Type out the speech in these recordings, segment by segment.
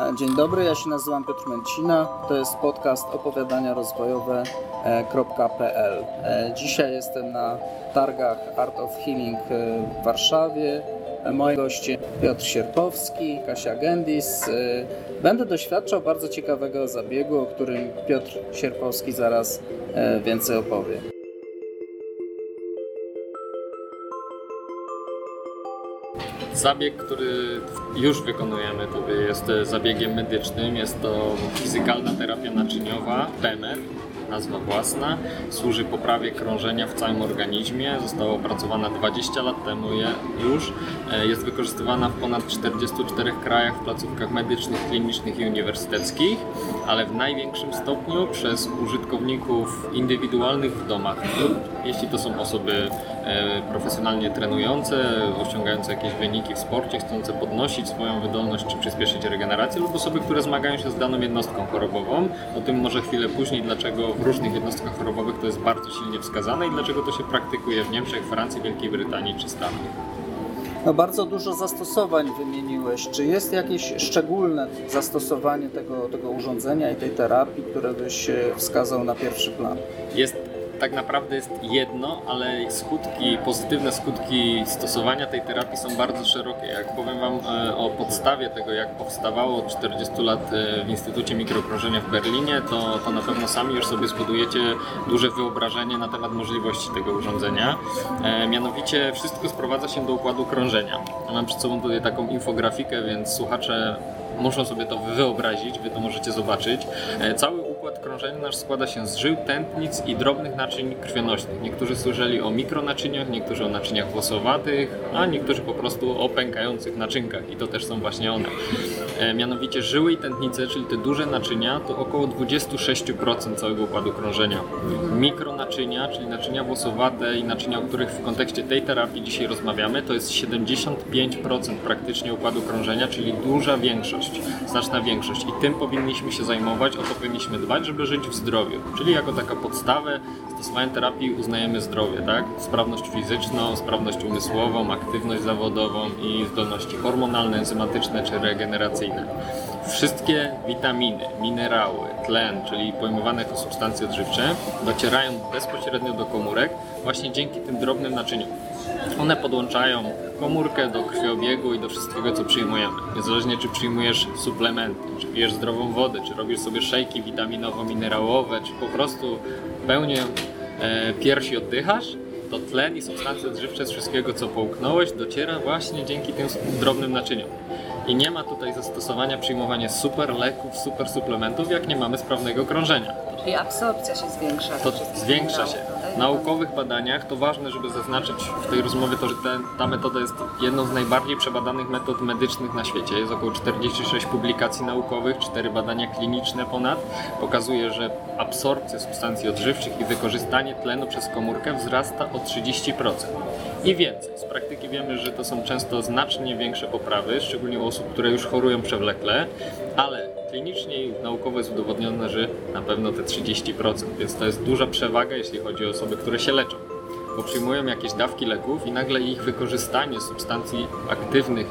E, Dzień dobry, ja się nazywam Piotr Męcina. To jest podcast opowiadania rozwojowe.pl. E, Dzisiaj jestem na targach Art of Healing e, w Warszawie. E, Moi goście Piotr Sierpowski, Kasia Gendis. E, Będę doświadczał bardzo ciekawego zabiegu, o którym Piotr Sierpowski zaraz e, więcej opowie. Zabieg, który już wykonujemy tutaj jest zabiegiem medycznym. Jest to fizykalna terapia naczyniowa, PEMER, nazwa własna. Służy poprawie krążenia w całym organizmie. Została opracowana 20 lat temu już. E, Jest wykorzystywana w ponad 44 krajach w placówkach medycznych, klinicznych i uniwersyteckich, ale w największym stopniu przez użytkowników indywidualnych w domach jeśli to są osoby profesjonalnie trenujące, osiągające jakieś wyniki w sporcie, chcące podnosić swoją wydolność czy przyspieszyć regenerację, lub osoby, które zmagają się z daną jednostką chorobową. O tym może chwilę później, dlaczego w różnych jednostkach chorobowych to jest bardzo silnie wskazane i dlaczego to się praktykuje w Niemczech, Francji, Wielkiej Brytanii czy Stanach. No bardzo dużo zastosowań wymieniłeś. Czy jest jakieś szczególne zastosowanie tego, tego urządzenia i tej terapii, które byś e, wskazał na pierwszy plan? Jest tak naprawdę jest jedno, ale skutki, pozytywne skutki stosowania tej terapii są bardzo szerokie. Jak powiem Wam e, o podstawie tego, jak powstawało od 40 lat e, w Instytucie Mikrokrążenia w Berlinie, to, to na pewno sami już sobie zbudujecie duże wyobrażenie na temat możliwości tego urządzenia. E, Mianowicie wszystko sprowadza się do układu krążenia. Mam przed sobą tutaj taką infografikę, więc słuchacze muszą sobie to wyobrazić, wy to możecie zobaczyć. Cały układ krążenia nasz składa się z żył, tętnic i drobnych naczyń krwionośnych. Niektórzy słyszeli o mikronaczyniach, niektórzy o naczyniach włosowatych, a niektórzy po prostu o pękających naczynkach i to też są właśnie one. E, Mianowicie żyły i tętnice, czyli te duże naczynia, to około 26% całego układu krążenia. Mikronaczynia, czyli naczynia włosowate i naczynia, o których w kontekście tej terapii dzisiaj rozmawiamy, to jest 75% praktycznie układu krążenia, czyli duża większość, znaczna większość. I tym powinniśmy się zajmować, o to powinniśmy dbać, żeby żyć w zdrowiu. Czyli jako taka podstawę stosowania terapii uznajemy zdrowie, tak? Sprawność fizyczną, sprawność umysłową, aktywność zawodową i zdolności hormonalne, enzymatyczne czy regeneracyjne. Wszystkie witaminy, minerały, tlen, czyli pojmowane jako substancje odżywcze, docierają bezpośrednio do komórek właśnie dzięki tym drobnym naczyniom. One podłączają komórkę do krwiobiegu i do wszystkiego, co przyjmujemy. Niezależnie czy przyjmujesz suplementy, pijesz zdrową wodę, czy robisz sobie szejki witaminowo-minerałowe, czy po prostu pełnie e, piersi oddychasz, to tlen i substancje odżywcze z wszystkiego, co połknąłeś, dociera właśnie dzięki tym drobnym naczyniom. I nie ma tutaj zastosowania przyjmowania super leków, super suplementów, jak nie mamy sprawnego krążenia. Czyli absorpcja się zwiększa. To zwiększa się. Naukowych badaniach to ważne, żeby zaznaczyć w tej rozmowie to, że ten, ta metoda jest jedną z najbardziej przebadanych metod medycznych na świecie. Jest około 46 publikacji naukowych, 4 badania kliniczne ponad. Pokazuje, że absorpcja substancji odżywczych i wykorzystanie tlenu przez komórkę wzrasta o 30%. I więcej. Z praktyki wiemy, że to są często znacznie większe poprawy, szczególnie u osób, które już chorują przewlekle, ale klinicznie i naukowo jest udowodnione, że na pewno te 30%, więc to jest duża przewaga, jeśli chodzi o osoby, które się leczą. Bo przyjmują jakieś dawki leków i nagle ich wykorzystanie substancji aktywnych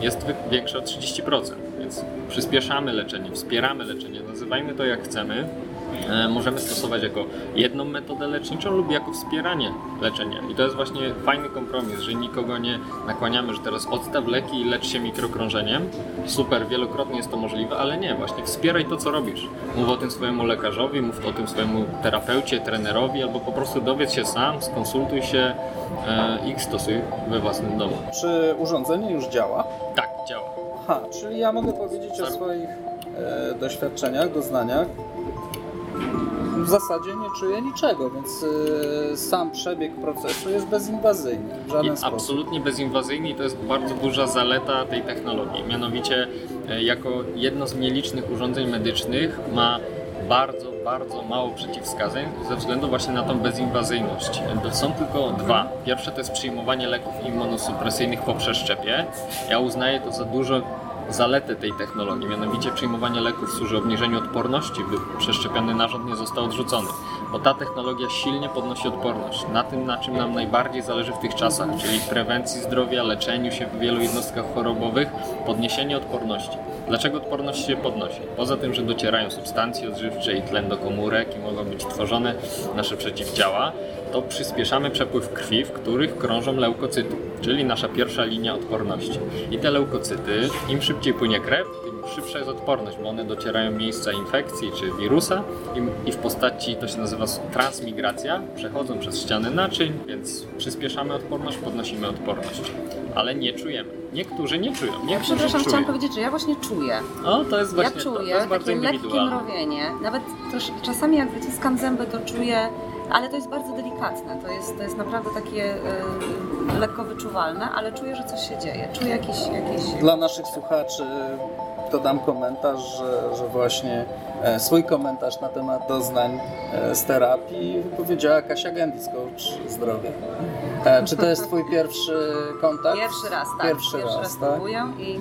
jest większe o 30%, więc przyspieszamy leczenie, wspieramy leczenie, nazywajmy to jak chcemy. E, Możemy stosować jako jedną metodę leczniczą lub jako wspieranie leczenia. I to jest właśnie fajny kompromis, że nikogo nie nakłaniamy, że teraz odstaw leki i lecz się mikrokrążeniem. Super, wielokrotnie jest to możliwe, ale nie, właśnie wspieraj to, co robisz. Mów o tym swojemu lekarzowi, mów o tym swojemu terapeucie, trenerowi, albo po prostu dowiedz się sam, skonsultuj się e, i stosuj we własnym domu. Czy urządzenie już działa? Tak, działa. Aha, czyli ja mogę powiedzieć o Zaró- swoich e, doświadczeniach, doznaniach. W zasadzie nie czuję niczego, więc e, sam przebieg procesu jest bezinwazyjny w żaden I sposób. absolutnie bezinwazyjny i to jest bardzo duża zaleta tej technologii. Mianowicie e, jako jedno z nielicznych urządzeń medycznych ma bardzo, bardzo mało przeciwwskazań ze względu właśnie na tą bezinwazyjność. Są tylko dwa. Pierwsze to jest przyjmowanie leków immunosupresyjnych po przeszczepie. Ja uznaję to za dużo zaletę tej technologii, mianowicie przyjmowanie leków służy obniżeniu odporności, by przeszczepiony narząd nie został odrzucony. bo ta technologia silnie podnosi odporność. Na tym, na czym nam najbardziej zależy w tych czasach, czyli prewencji zdrowia, leczeniu się w wielu jednostkach chorobowych, podniesienie odporności. Dlaczego odporność się podnosi? Poza tym, że docierają substancje odżywcze i tlen do komórek i mogą być tworzone nasze przeciwciała, to przyspieszamy przepływ krwi, w których krążą leukocyty, czyli nasza pierwsza linia odporności. I te leukocyty, im szybciej płynie krew, tym szybsza jest odporność, bo one docierają miejsca infekcji czy wirusa i, w postaci, to się nazywa transmigracja, przechodzą przez ściany naczyń, więc przyspieszamy odporność, podnosimy odporność. Ale nie czujemy. Niektórzy nie czują. Ja Niektórzy przepraszam, czują. chciałam powiedzieć, że ja właśnie czuję. O, to jest właśnie ja to, czuję to jest bardzo takie lekkie mrowienie. Nawet też, czasami jak wyciskam zęby, to czuję, ale to jest bardzo delikatne. To jest, to jest naprawdę takie y, lekko wyczuwalne, ale czuję, że coś się dzieje. Czuję jakieś... jakieś... Dla naszych słuchaczy dodam komentarz, że, że właśnie e, swój komentarz na temat doznań e, z terapii wypowiedziała Kasia Gendis, coach zdrowia. E, Czy to jest Twój pierwszy kontakt? Pierwszy raz, tak. Pierwszy, raz, tak? próbuję i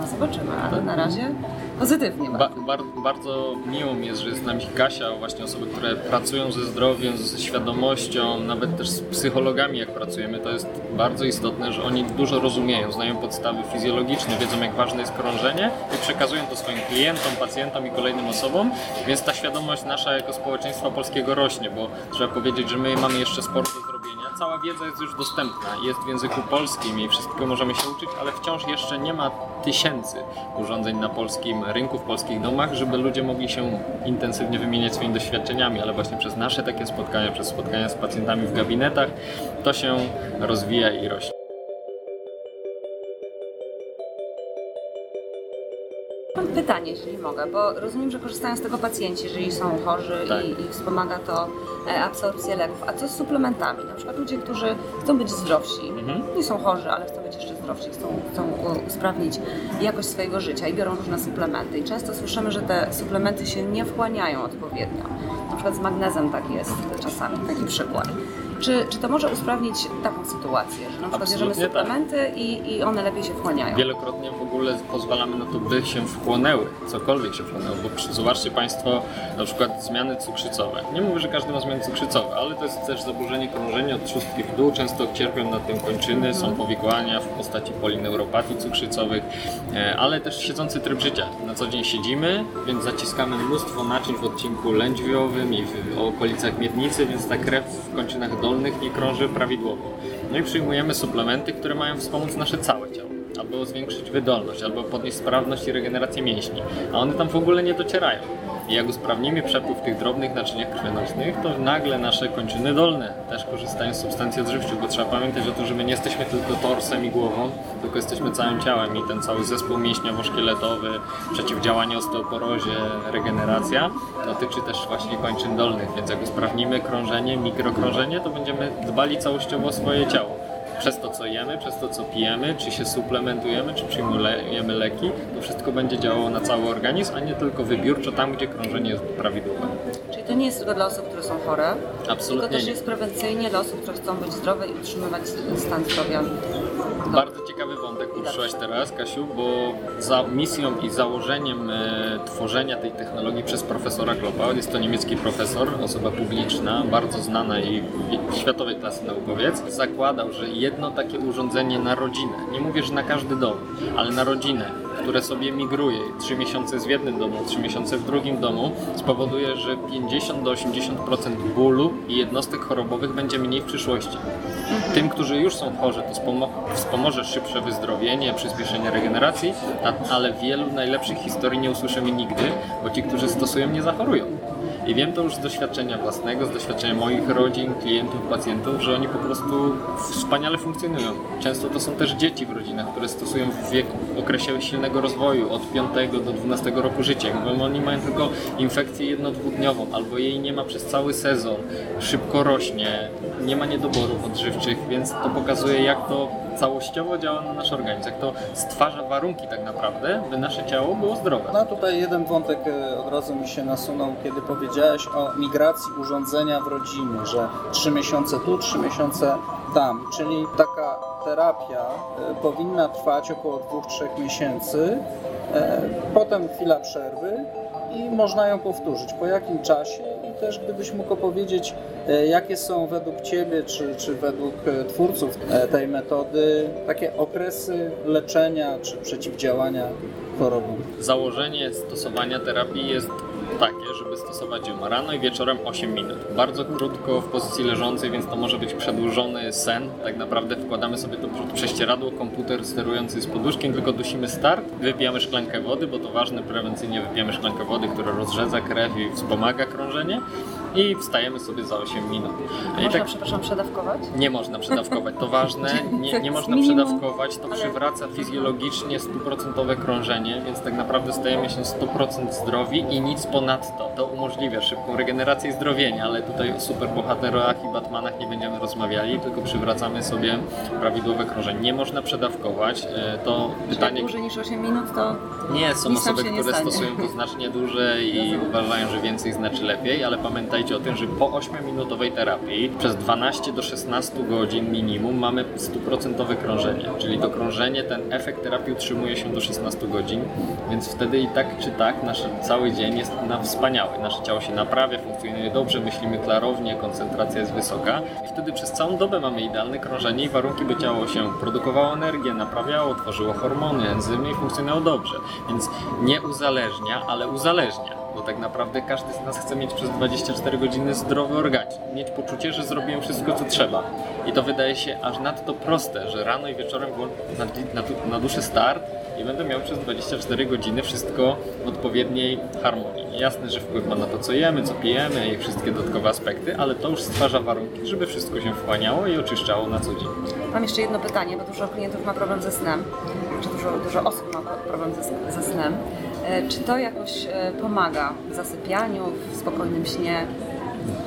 no zobaczymy, ale na razie pozytywnie Ba, bardzo. bar, bardzo miło mi jest, że jest z nami Kasia, właśnie osoby, które pracują ze zdrowiem, ze świadomością, nawet też z psychologami jak pracujemy. To jest bardzo istotne, że oni dużo rozumieją, znają podstawy fizjologiczne, wiedzą jak ważne jest krążenie i przekazują to swoim klientom, pacjentom i kolejnym osobom, więc ta świadomość nasza jako społeczeństwa polskiego rośnie, bo trzeba powiedzieć, że my mamy jeszcze zrobienia. Cała wiedza jest już dostępna, jest w języku polskim i wszystkiego możemy się uczyć, ale wciąż jeszcze nie ma tysięcy urządzeń na polskim rynku, w polskich domach, żeby ludzie mogli się intensywnie wymieniać swoimi doświadczeniami, ale właśnie przez nasze takie spotkania, przez spotkania z pacjentami w gabinetach, to się rozwija i rośnie. Mam pytanie, jeśli mogę, bo rozumiem, że korzystają z tego pacjenci, jeżeli są chorzy Tak. i, i wspomaga to e, absorpcję leków. A co z suplementami? Na przykład ludzie, którzy chcą być zdrowsi, Mhm. nie są chorzy, ale chcą być jeszcze zdrowsi, chcą, chcą u- usprawnić jakość swojego życia i biorą różne suplementy. I często słyszymy, że te suplementy się nie wchłaniają odpowiednio. Na przykład z magnezem tak jest czasami, taki przykład. Czy, czy to może usprawnić taką sytuację, że na przykład bierzemy tak. suplementy i, i one lepiej się wchłaniają? Wielokrotnie w ogóle pozwalamy na to, by się wchłonęły, cokolwiek się wchłonęło, bo zobaczcie Państwo na przykład zmiany cukrzycowe. Nie mówię, że każdy ma zmiany cukrzycowe, ale to jest też zaburzenie krążenia od szóstki w dół, często cierpią na tym kończyny, są powikłania w postaci polineuropatii cukrzycowych, e, ale też siedzący tryb życia. Na co dzień siedzimy, więc zaciskamy mnóstwo naczyń w odcinku lędźwiowym i w okolicach miednicy, więc ta krew w kończynach dolnych nie krąży prawidłowo. No i przyjmujemy suplementy, które mają wspomóc nasze całe ciało albo zwiększyć wydolność, albo podnieść sprawność i regenerację mięśni, a one tam w ogóle nie docierają. I jak usprawnimy przepływ tych drobnych naczyniach krwionośnych, to nagle nasze kończyny dolne też korzystają z substancji odżywczych, bo trzeba pamiętać o tym, że my nie jesteśmy tylko torsem i głową, tylko jesteśmy całym ciałem i ten cały zespół mięśniowo-szkieletowy, przeciwdziałanie osteoporozie, regeneracja dotyczy też właśnie kończyn dolnych, więc jak usprawnimy krążenie, mikrokrążenie, to będziemy dbali całościowo o swoje ciało przez to, co jemy, przez to, co pijemy, czy się suplementujemy, czy przyjmujemy leki, to wszystko będzie działało na cały organizm, a nie tylko wybiórczo tam, gdzie krążenie jest prawidłowe. Czyli to nie jest tylko dla osób, które są chore, tylko Absolutnie też nie. jest prewencyjnie dla osób, które chcą być zdrowe i utrzymywać stan zdrowia. Bardzo ciekawy wątek poruszyłaś teraz, Kasiu, bo za misją i założeniem e, tworzenia tej technologii przez profesora Kloppa, jest to niemiecki profesor, osoba publiczna, bardzo znana i światowej klasy naukowiec, zakładał, że jedno takie urządzenie na rodzinę, nie mówię, że na każdy dom, ale na rodzinę, które sobie migruje, trzy miesiące w jednym domu, trzy miesiące w drugim domu, spowoduje, że 50 do 80% bólu i jednostek chorobowych będzie mniej w przyszłości. Tym, którzy już są chorzy, to spomo- wspomoże szybsze wyzdrowienie, przyspieszenie regeneracji, ale wielu najlepszych historii nie usłyszymy nigdy, bo ci, którzy stosują, nie zachorują. I wiem to już z doświadczenia własnego, z doświadczenia moich rodzin, klientów, pacjentów, że oni po prostu wspaniale funkcjonują. Często to są też dzieci w rodzinach, które stosują w wieku, w okresie silnego rozwoju, od 5 do 12 roku życia. Bo oni mają tylko infekcję jedno-dwudniową, albo jej nie ma przez cały sezon, szybko rośnie, nie ma niedoborów odżywczych, więc to pokazuje, jak to całościowo działa na nasz organizm, jak to stwarza warunki tak naprawdę, by nasze ciało było zdrowe. No tutaj jeden wątek e, od razu mi się nasunął, kiedy powiedziałeś o migracji urządzenia w rodzinie, że trzy miesiące tu, trzy miesiące tam, czyli taka terapia e, powinna trwać około dwóch, trzech miesięcy, e, potem chwila przerwy i można ją powtórzyć. Po jakim czasie też gdybyś mógł opowiedzieć, e, jakie są według Ciebie, czy, czy według e, twórców e, tej metody, takie okresy leczenia czy przeciwdziałania chorobom? Założenie stosowania terapii jest takie, żeby stosować ją rano i wieczorem 8 minut. Bardzo krótko w pozycji leżącej, więc to może być przedłużony sen. Tak naprawdę wkładamy sobie to przed prześcieradło, komputer sterujący z poduszkiem, tylko dusimy start, wypijamy szklankę wody, bo to ważne, prewencyjnie wypijamy szklankę wody, która rozrzedza krew i wspomaga krążenie i wstajemy sobie za 8 minut. I Można, tak przepraszam, przedawkować? nie można przedawkować, to ważne, nie, nie można Minimum, przedawkować, to ale- przywraca fizjologicznie stuprocentowe krążenie, więc tak naprawdę stajemy się 100% zdrowi i nic ponadto. To umożliwia szybką regenerację i zdrowienie, ale tutaj o superbohaterach i Batmanach nie będziemy rozmawiali, tylko przywracamy sobie prawidłowe krążenie. Nie można przedawkować, e, to Czyli pytanie... dłużej niż 8 minut to Nie, są osoby, które stanie. stosują to znacznie dłużej i uważają, że więcej znaczy lepiej, ale pamiętajcie o tym, że po 8-minutowej terapii przez 12 do 16 godzin minimum mamy 100% krążenie, czyli to krążenie, ten efekt terapii utrzymuje się do 16 godzin, więc wtedy i tak czy tak nasz cały dzień jest na wspaniały. Nasze ciało się naprawia, funkcjonuje dobrze, myślimy klarownie, koncentracja jest wysoka i wtedy przez całą dobę mamy idealne krążenie i warunki, by ciało się produkowało energię, naprawiało, tworzyło hormony, enzymy i funkcjonowało dobrze. Więc nie uzależnia, ale uzależnia. Bo tak naprawdę każdy z nas chce mieć przez 24 godziny zdrowy organizm. Mieć poczucie, że zrobiłem wszystko, co trzeba. I to wydaje się aż nadto proste, że rano i wieczorem na, na, na start i będę miał przez 24 godziny wszystko w odpowiedniej harmonii. Jasne, że wpływ ma na to, co jemy, co pijemy i wszystkie dodatkowe aspekty, ale to już stwarza warunki, żeby wszystko się wchłaniało i oczyszczało na co dzień. Mam jeszcze jedno pytanie, bo dużo klientów ma problem ze snem, czy dużo, dużo osób ma problem ze, ze snem. E, Czy to jakoś e, pomaga w zasypianiu, w spokojnym śnie?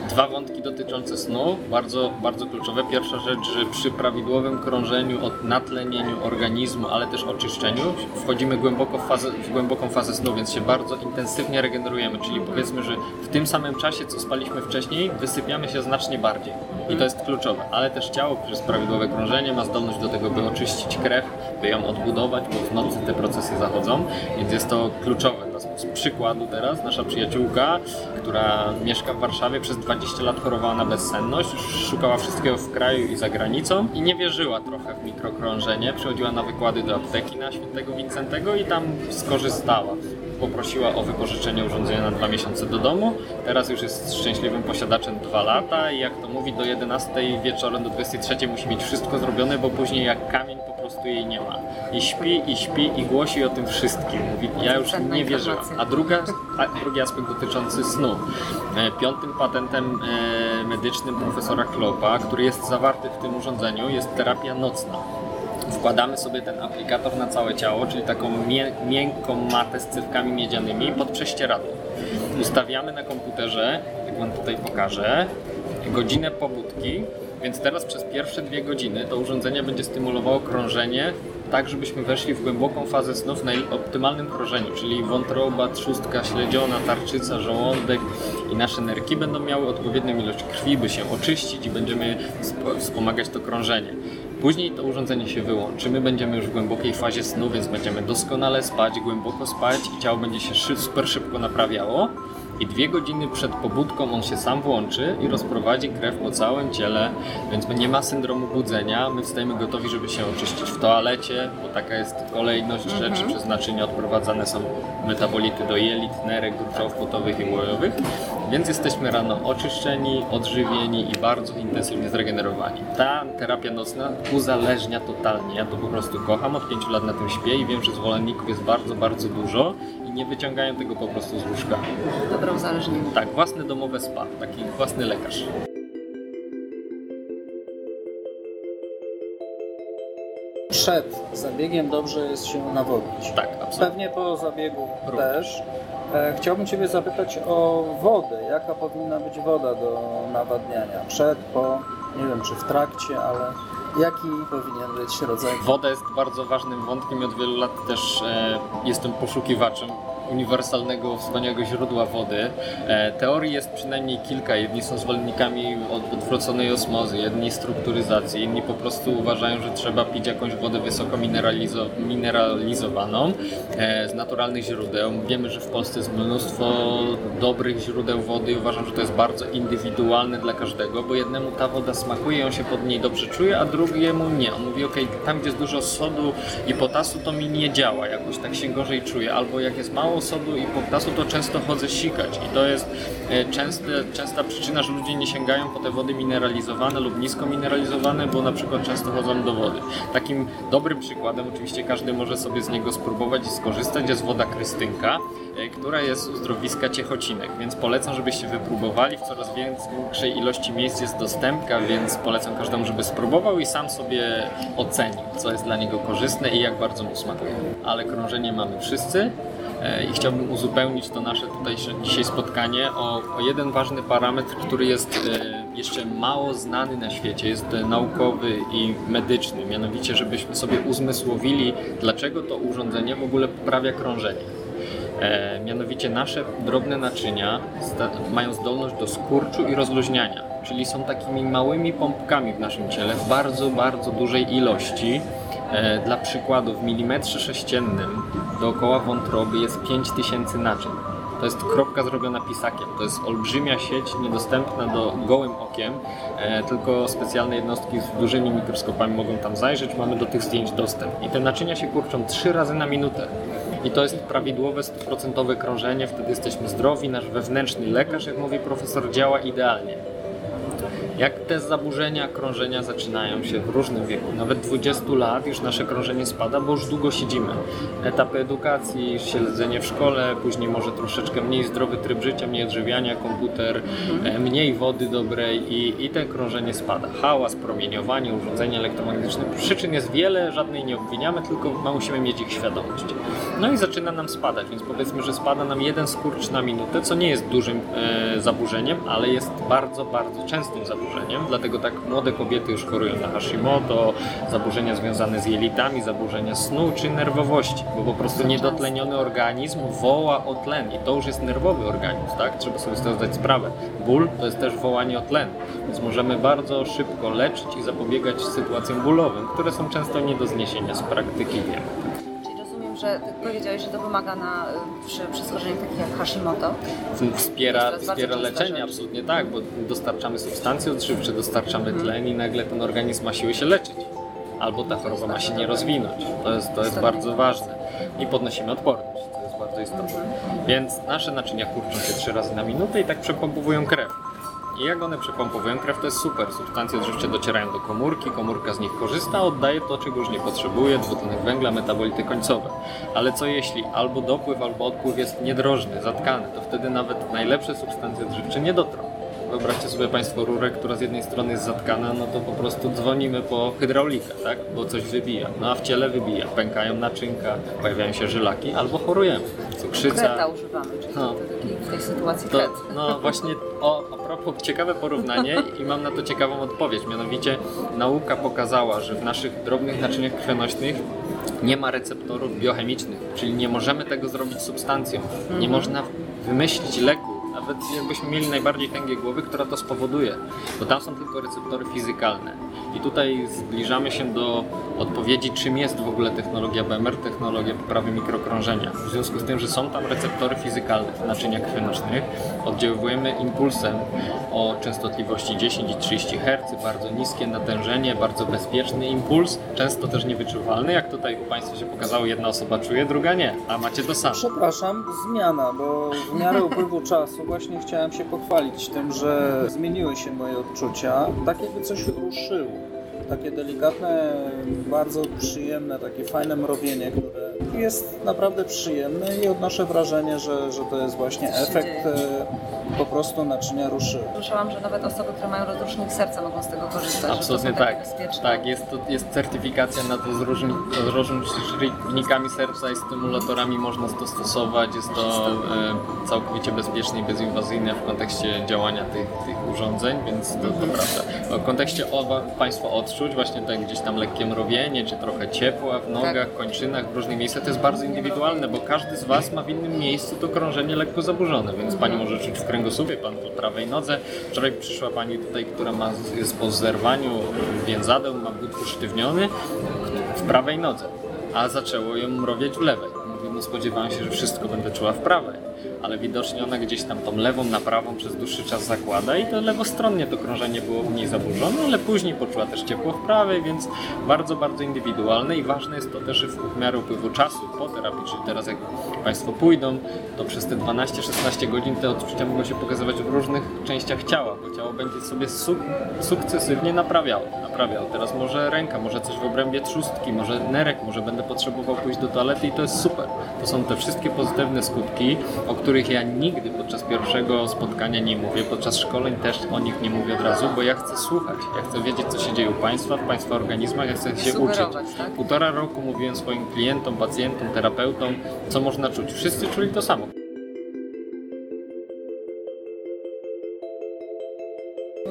Dwa wątki dotyczące snu, bardzo, bardzo kluczowe. Pierwsza rzecz, że przy prawidłowym krążeniu, od natlenieniu organizmu, ale też oczyszczeniu, wchodzimy głęboko w, fazę, w głęboką fazę snu, więc się bardzo intensywnie regenerujemy. Czyli powiedzmy, że w tym samym czasie, co spaliśmy wcześniej, wysypiamy się znacznie bardziej. I to jest kluczowe. Ale też ciało przez prawidłowe krążenie ma zdolność do tego, by oczyścić krew, by ją odbudować, bo w nocy te procesy zachodzą, więc jest to kluczowe. Z przykładu teraz nasza przyjaciółka, która mieszka w Warszawie, przez 20 lat chorowała na bezsenność, szukała wszystkiego w kraju i za granicą i nie wierzyła trochę w mikrokrążenie. Przychodziła na wykłady do apteki na Świętego Wincentego i tam skorzystała. Poprosiła o wypożyczenie urządzenia na dwa miesiące do domu. Teraz już jest szczęśliwym posiadaczem dwa lata i jak to mówi, do 11 wieczorem, do 23 musi mieć wszystko zrobione, bo później jak kamień po prostu jej nie ma. I śpi, i śpi, i głosi o tym wszystkim. Mówi, ja już nie wierzyłam. informacja. A druga, a drugi aspekt dotyczący snu. E, Piątym patentem e, medycznym profesora Klopa, który jest zawarty w tym urządzeniu, jest terapia nocna. Wkładamy sobie ten aplikator na całe ciało, czyli taką miękką matę z cewkami miedzianymi pod prześcieradło. Ustawiamy na komputerze, jak Wam tutaj pokażę, godzinę pobudki, więc teraz przez pierwsze dwie godziny to urządzenie będzie stymulowało krążenie tak, żebyśmy weszli w głęboką fazę snu w naj- optymalnym krążeniu, czyli wątroba, trzustka śledziona, tarczyca, żołądek i nasze nerki będą miały odpowiednią ilość krwi, by się oczyścić i będziemy sp- wspomagać to krążenie. Później to urządzenie się wyłączy, my będziemy już w głębokiej fazie snu, więc będziemy doskonale spać, głęboko spać i ciało będzie się super szybko naprawiało. I dwie godziny przed pobudką on się sam włączy i rozprowadzi krew po całym ciele, więc nie ma syndromu budzenia. My wstajemy gotowi, żeby się oczyścić w toalecie, bo taka jest kolejność rzeczy. Przez naczynia odprowadzane są metabolity do jelit, nerek, gruczołów potowych i łojowych. Więc jesteśmy rano oczyszczeni, odżywieni i bardzo intensywnie zregenerowani. Ta terapia nocna uzależnia totalnie. Ja to po prostu kocham, od 5 lat na tym śpię i wiem, że zwolenników jest bardzo, bardzo dużo i nie wyciągają tego po prostu z łóżka. Dobre uzależnienie. Tak, własne domowe spa, taki własny lekarz. Przed zabiegiem dobrze jest się nawodnić. Tak, absolutnie. Pewnie po zabiegu Również. też. E, Chciałbym Ciebie zapytać o wodę. Jaka powinna być woda do nawadniania? Przed, po, nie wiem czy w trakcie, ale jaki powinien być rodzaj Woda jest bardzo ważnym wątkiem i od wielu lat też e, jestem poszukiwaczem uniwersalnego, wspaniałego źródła wody. E, teorii jest przynajmniej kilka. Jedni są zwolennikami od, odwróconej osmozy, jedni strukturyzacji, inni po prostu uważają, że trzeba pić jakąś wodę wysoko mineralizo mineralizowaną e, z naturalnych źródeł. Wiemy, że w Polsce jest mnóstwo dobrych źródeł wody i uważam, że to jest bardzo indywidualne dla każdego, bo jednemu ta woda smakuje, on się pod niej dobrze czuje, a drugiemu nie. On mówi, ok, tam gdzie jest dużo sodu i potasu, to mi nie działa, jakoś tak się gorzej czuję. Albo jak jest mało sodu i potasu, to często chodzę sikać i to jest e, częste, częsta przyczyna, że ludzie nie sięgają po te wody mineralizowane lub nisko mineralizowane, bo na przykład często chodzą do wody. Takim dobrym przykładem, oczywiście każdy może sobie z niego spróbować i skorzystać, jest woda krystynka, e, która jest z uzdrowiska Ciechocinek, więc polecam, żebyście wypróbowali. W coraz większej ilości miejsc jest dostępna, więc polecam każdemu, żeby spróbował i sam sobie ocenił, co jest dla niego korzystne i jak bardzo mu smakuje. Ale krążenie mamy wszyscy. E, I chciałbym uzupełnić to nasze tutaj dzisiaj spotkanie o, o jeden ważny parametr, który jest e, jeszcze mało znany na świecie, jest naukowy i medyczny. Mianowicie, żebyśmy sobie uzmysłowili, dlaczego to urządzenie w ogóle poprawia krążenie. E, mianowicie nasze drobne naczynia mają zdolność do skurczu i rozluźniania, czyli są takimi małymi pompkami w naszym ciele w bardzo, bardzo dużej ilości. E, dla przykładu, w milimetrze sześciennym dookoła wątroby jest 5000 naczyń. To jest kropka zrobiona pisakiem. To jest olbrzymia sieć, niedostępna do gołym okiem, e, tylko specjalne jednostki z dużymi mikroskopami mogą tam zajrzeć. Mamy do tych zdjęć dostęp. I te naczynia się kurczą trzy razy na minutę. I to jest prawidłowe, 100% krążenie, wtedy jesteśmy zdrowi, nasz wewnętrzny lekarz, jak mówi profesor, działa idealnie. Jak te zaburzenia krążenia zaczynają się w różnym wieku, nawet 20 lat już nasze krążenie spada, bo już długo siedzimy. Etapy edukacji, siedzenie w szkole, później może troszeczkę mniej zdrowy tryb życia, mniej odżywiania, komputer, mhm. mniej wody dobrej i, i te krążenie spada. Hałas, promieniowanie, urządzenia elektromagnetyczne. Przyczyn jest wiele, żadnej nie obwiniamy, tylko musimy mieć ich świadomość. No i zaczyna nam spadać, więc powiedzmy, że spada nam jeden skurcz na minutę, co nie jest dużym e, zaburzeniem, ale jest bardzo, bardzo częstym zaburzeniem zaburzeniem, dlatego tak młode kobiety już chorują na Hashimoto, zaburzenia związane z jelitami, zaburzenia snu czy nerwowości, bo po prostu niedotleniony organizm woła o tlen i to już jest nerwowy organizm, tak? Trzeba sobie z tego zdać sprawę. Ból to jest też wołanie o tlen, więc możemy bardzo szybko leczyć i zapobiegać sytuacjom bólowym, które są często nie do zniesienia z praktyki wiemy że powiedziałeś, że to pomaga na, przy, przy schorzeniach takich jak Hashimoto. Wspiera, wspiera leczenie, absolutnie tak, bo dostarczamy substancje odżywcze, dostarczamy hmm. tlen i nagle ten organizm ma siły się leczyć. Albo ta choroba ma się nie rozwinąć. To jest, to jest bardzo ważne. I podnosimy odporność, to jest bardzo istotne. Mhm. Więc nasze naczynia kurczą się trzy razy na minutę i tak przepompowują krew. I jak one przepompowują krew, to jest super. Substancje odżywcze docierają do komórki, komórka z nich korzysta, oddaje to, czego już nie potrzebuje, dwutlenek węgla, metabolity końcowe. Ale co jeśli albo dopływ, albo odpływ jest niedrożny, zatkany, to wtedy nawet najlepsze substancje odżywcze nie dotrą. Wyobraźcie sobie Państwo rurę, która z jednej strony jest zatkana, no to po prostu dzwonimy po hydraulikę, tak? Bo coś wybija. No a w ciele wybija. Pękają naczynka, pojawiają się żylaki albo chorujemy. Cukrzyca. Kreta używamy, czyli no. to, to w tej sytuacji to, No właśnie o, a propos, ciekawe porównanie i mam na to ciekawą odpowiedź. Mianowicie nauka pokazała, że w naszych drobnych naczyniach krwionośnych nie ma receptorów biochemicznych, czyli nie możemy tego zrobić substancją. Nie mhm. można wymyślić leku, nawet jakbyśmy mieli najbardziej tęgie głowy, która to spowoduje, bo tam są tylko receptory fizykalne. I tutaj zbliżamy się do odpowiedzi, czym jest w ogóle technologia BMR, technologia poprawy mikrokrążenia. W związku z tym, że są tam receptory fizykalne w naczyniach krwionośnych, oddziaływujemy impulsem o częstotliwości 10 i 30 Hz, bardzo niskie natężenie, bardzo bezpieczny impuls, często też niewyczuwalny, jak tutaj u Państwa się pokazało, jedna osoba czuje, druga nie, a macie to samo. Przepraszam, zmiana, bo w miarę upływu czasu właśnie chciałem się pochwalić tym, że zmieniły się moje odczucia, tak jakby coś ruszyło. Takie delikatne, bardzo przyjemne, takie fajne mrowienie, które jest naprawdę przyjemne i odnoszę wrażenie, że, że to jest właśnie efekt e, po prostu naczynia ruszyły. Słyszałam, że nawet osoby, które mają rozrusznik serca mogą z tego korzystać. Absolutnie tak. Tak, jest, to, jest certyfikacja na to z, różni, z rozrusznikami serca i stymulatorami można to stosować. Jest to e, całkowicie bezpieczne i bezinwazyjne w kontekście działania tych, tych urządzeń, więc to, to mhm. prawda. W kontekście Państwo odczuć właśnie tak gdzieś tam lekkie mrowienie, czy trochę ciepła w nogach, tak. kończynach, w różnych miejscach miejsce to jest bardzo indywidualne, bo każdy z Was ma w innym miejscu to krążenie lekko zaburzone, więc Pani może czuć w kręgosłupie, Pan po prawej nodze. Wczoraj przyszła Pani tutaj, która ma, jest po zerwaniu więzadeł, ma but usztywniony w prawej nodze, a zaczęło ją mrowieć w lewej. Mówię, no spodziewałem się, że wszystko będę czuła w prawej, ale widocznie ona gdzieś tam tą lewą na prawą przez dłuższy czas zakłada i to lewostronnie to krążenie było mniej zaburzone, ale później poczuła też ciepło w prawej, więc bardzo, bardzo indywidualne i ważne jest to też, w miarę upływu czasu po terapii, czyli teraz jak Państwo pójdą, to przez te 12-16 godzin te odczucia mogą się pokazywać w różnych częściach ciała, bo ciało będzie sobie suk sukcesywnie naprawiało, naprawiało. Teraz może ręka, może coś w obrębie trzustki, może nerek, może będę potrzebował pójść do toalety i to jest super. To są te wszystkie pozytywne skutki, o których ja nigdy podczas pierwszego spotkania nie mówię, podczas szkoleń też o nich nie mówię od razu, bo ja chcę słuchać, ja chcę wiedzieć, co się dzieje u Państwa, w Państwa organizmach, ja chcę się uczyć. Tak? Półtora roku mówiłem swoim klientom, pacjentom, terapeutom, co można czuć. Wszyscy czuli to samo.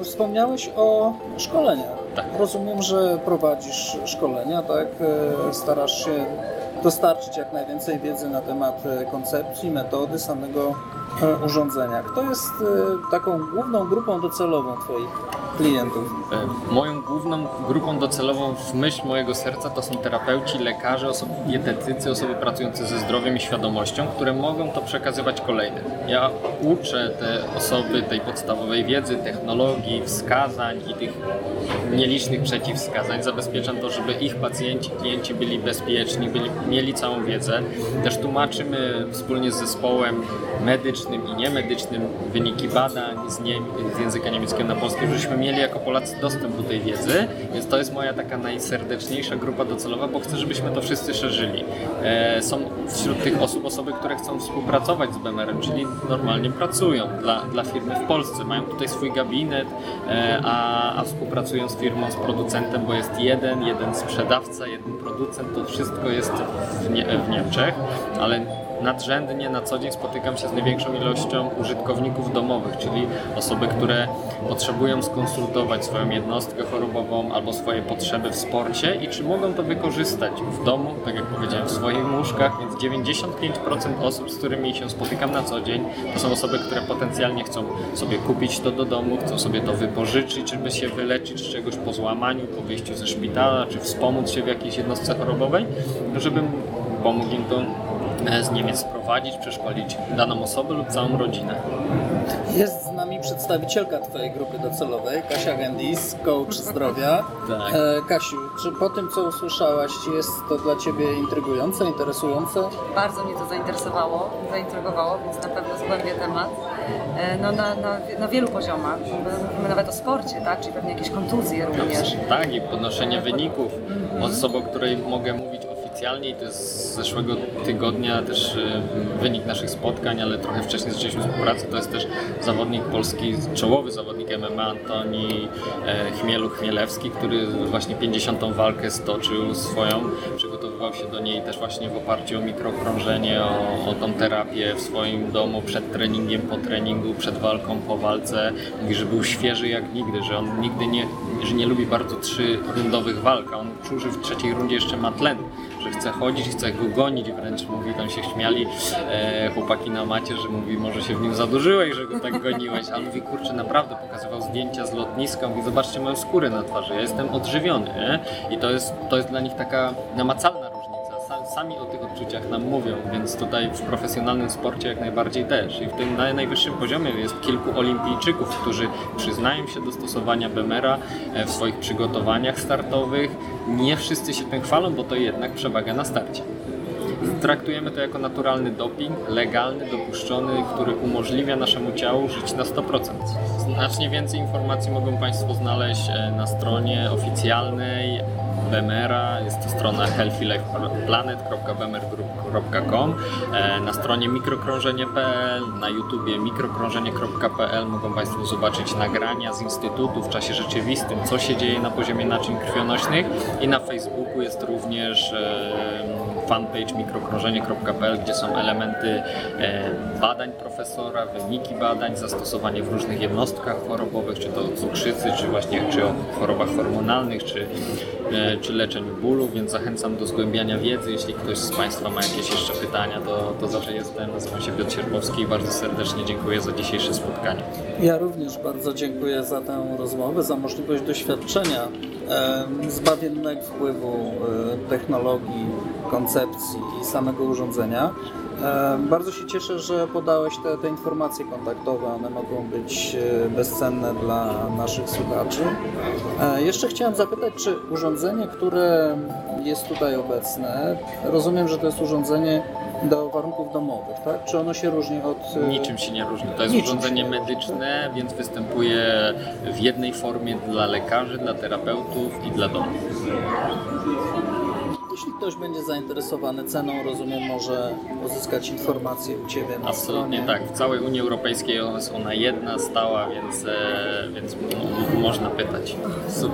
Wspomniałeś o szkoleniach. Tak. Rozumiem, że prowadzisz szkolenia, tak? E, Starasz się dostarczyć jak najwięcej wiedzy na temat e, koncepcji, metody samego e, urządzenia. Kto jest e, taką główną grupą docelową Twoich klientów? Moją główną grupą docelową w myśl mojego serca to są terapeuci, lekarze, osoby dietetycy, osoby pracujące ze zdrowiem i świadomością, które mogą to przekazywać kolejnym. Ja uczę te osoby tej podstawowej wiedzy, technologii, wskazań i tych nielicznych przeciwwskazań. Zabezpieczam to, żeby ich pacjenci, klienci byli bezpieczni, byli, mieli całą wiedzę. Też tłumaczymy wspólnie z zespołem medycznym i niemedycznym wyniki badań z, nie, z języka niemieckiego na polski, żebyśmy mieli jako Polacy dostęp do tej wiedzy, więc to jest moja taka najserdeczniejsza grupa docelowa, bo chcę, żebyśmy to wszyscy szerzyli. E, są wśród tych osób osoby, które chcą współpracować z BMR-em, czyli normalnie pracują dla, dla firmy w Polsce, mają tutaj swój gabinet, e, a, a współpracują z firmą, z producentem, bo jest jeden, jeden sprzedawca, jeden producent, to wszystko jest w, nie, w Niemczech, ale nadrzędnie na co dzień spotykam się z największą ilością użytkowników domowych, czyli osoby, które potrzebują skonsultować swoją jednostkę chorobową albo swoje potrzeby w sporcie i czy mogą to wykorzystać w domu, tak jak powiedziałem, w swoich łóżkach, więc 95% osób, z którymi się spotykam na co dzień, to są osoby, które potencjalnie chcą sobie kupić to do domu, chcą sobie to wypożyczyć, żeby się wyleczyć z czegoś po złamaniu, po wyjściu ze szpitala, czy wspomóc się w jakiejś jednostce chorobowej, żebym pomógł im to z Niemiec sprowadzić, przeszkolić daną osobę lub całą rodzinę. Jest z nami przedstawicielka Twojej grupy docelowej, Kasia Gendis, coach zdrowia. Tak. E, Kasiu, czy po tym, co usłyszałaś, jest to dla Ciebie intrygujące, interesujące? Bardzo mnie to zainteresowało, zaintrygowało, więc na pewno zgłębię temat. E, No, na, na, na wielu poziomach. Mówimy nawet o sporcie, tak? Czyli pewnie jakieś kontuzje również. Tak, i podnoszenie wyników. Osobą, o której mogę mówić oficjalnie i to jest z zeszłego tygodnia też e, wynik naszych spotkań, ale trochę wcześniej zaczęliśmy współpracę. To jest też zawodnik polski, czołowy zawodnik MMA Antoni e, Chmielu Chmielewski, który właśnie 50. walkę stoczył swoją. Przygotowywał się do niej też właśnie w oparciu o mikrokrążenie, o, o tą terapię w swoim domu przed treningiem, po treningu, przed walką, po walce. Mówi, że był świeży jak nigdy, że on nigdy nie, że nie lubi bardzo trzyrundowych walk, a on czuł, że w trzeciej rundzie jeszcze ma tlen, że chce chodzić, chce go gonić wręcz, mówi, tam się śmiali e, chłopaki na macie, że mówi, może się w nim zadłużyłeś, że go tak goniłeś, a on mówi, kurczę, naprawdę pokazywał zdjęcia z lotniska, mówi, zobaczcie moją skórę na twarzy, ja jestem odżywiony, nie? I to jest, to jest dla nich taka namacalna Sami o tych odczuciach nam mówią, więc tutaj w profesjonalnym sporcie jak najbardziej też. I w tym na najwyższym poziomie jest kilku olimpijczyków, którzy przyznają się do stosowania BMR-a e, w swoich przygotowaniach startowych. Nie wszyscy się tym chwalą, bo to jednak przewaga na starcie. Traktujemy to jako naturalny doping, legalny, dopuszczony, który umożliwia naszemu ciału żyć na 100%. Znacznie więcej informacji mogą Państwo znaleźć e, na stronie oficjalnej BMR-a, jest to strona healthylifeplanet.bmrgroup.com e, na stronie mikrokrążenie.pl, na YouTubie mikrokrążenie.pl mogą Państwo zobaczyć nagrania z Instytutu w czasie rzeczywistym, co się dzieje na poziomie naczyń krwionośnych. I na Facebooku jest również e, fanpage mikrokrążenie.pl, gdzie są elementy e, badań profesora, wyniki badań, zastosowanie w różnych jednostkach chorobowych, czy to cukrzycy, czy właśnie czy o chorobach hormonalnych, czy e, czy leczeniu bólu, więc zachęcam do zgłębiania wiedzy. Jeśli ktoś z Państwa ma jakieś jeszcze pytania, to, to zawsze jestem. Nazywam się Piotr Sierpowski i bardzo serdecznie dziękuję za dzisiejsze spotkanie. Ja również bardzo dziękuję za tę rozmowę, za możliwość doświadczenia e, zbawiennego wpływu technologii, koncepcji i samego urządzenia. E, Bardzo się cieszę, że podałeś te, te informacje kontaktowe. One mogą być e, bezcenne dla naszych słuchaczy. E, Jeszcze chciałem zapytać, czy urządzenie, które jest tutaj obecne, rozumiem, że to jest urządzenie do warunków domowych, tak? Czy ono się różni od... Niczym się nie różni. To jest Niczym urządzenie medyczne, więc występuje w jednej formie dla lekarzy, dla terapeutów i dla domu. Jeśli ktoś będzie zainteresowany ceną, rozumiem, może pozyskać informacje u Ciebie na Absolutnie stronie. tak. W całej Unii Europejskiej jest ona jedna, stała, więc, e, więc można pytać.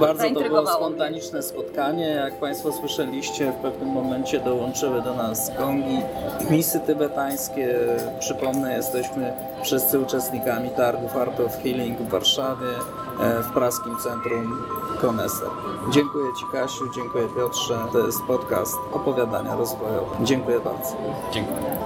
Bardzo to było spontaniczne spotkanie. Jak Państwo słyszeliście, w pewnym momencie dołączyły do nas gongi, misy tybetańskie. Przypomnę, jesteśmy wszyscy uczestnikami targów Art of Healing w Warszawie, w praskim centrum Koneser. Dziękuję Ci Kasiu, dziękuję Piotrze. To jest podcast opowiadania rozwojowe. Dziękuję bardzo. Dziękuję.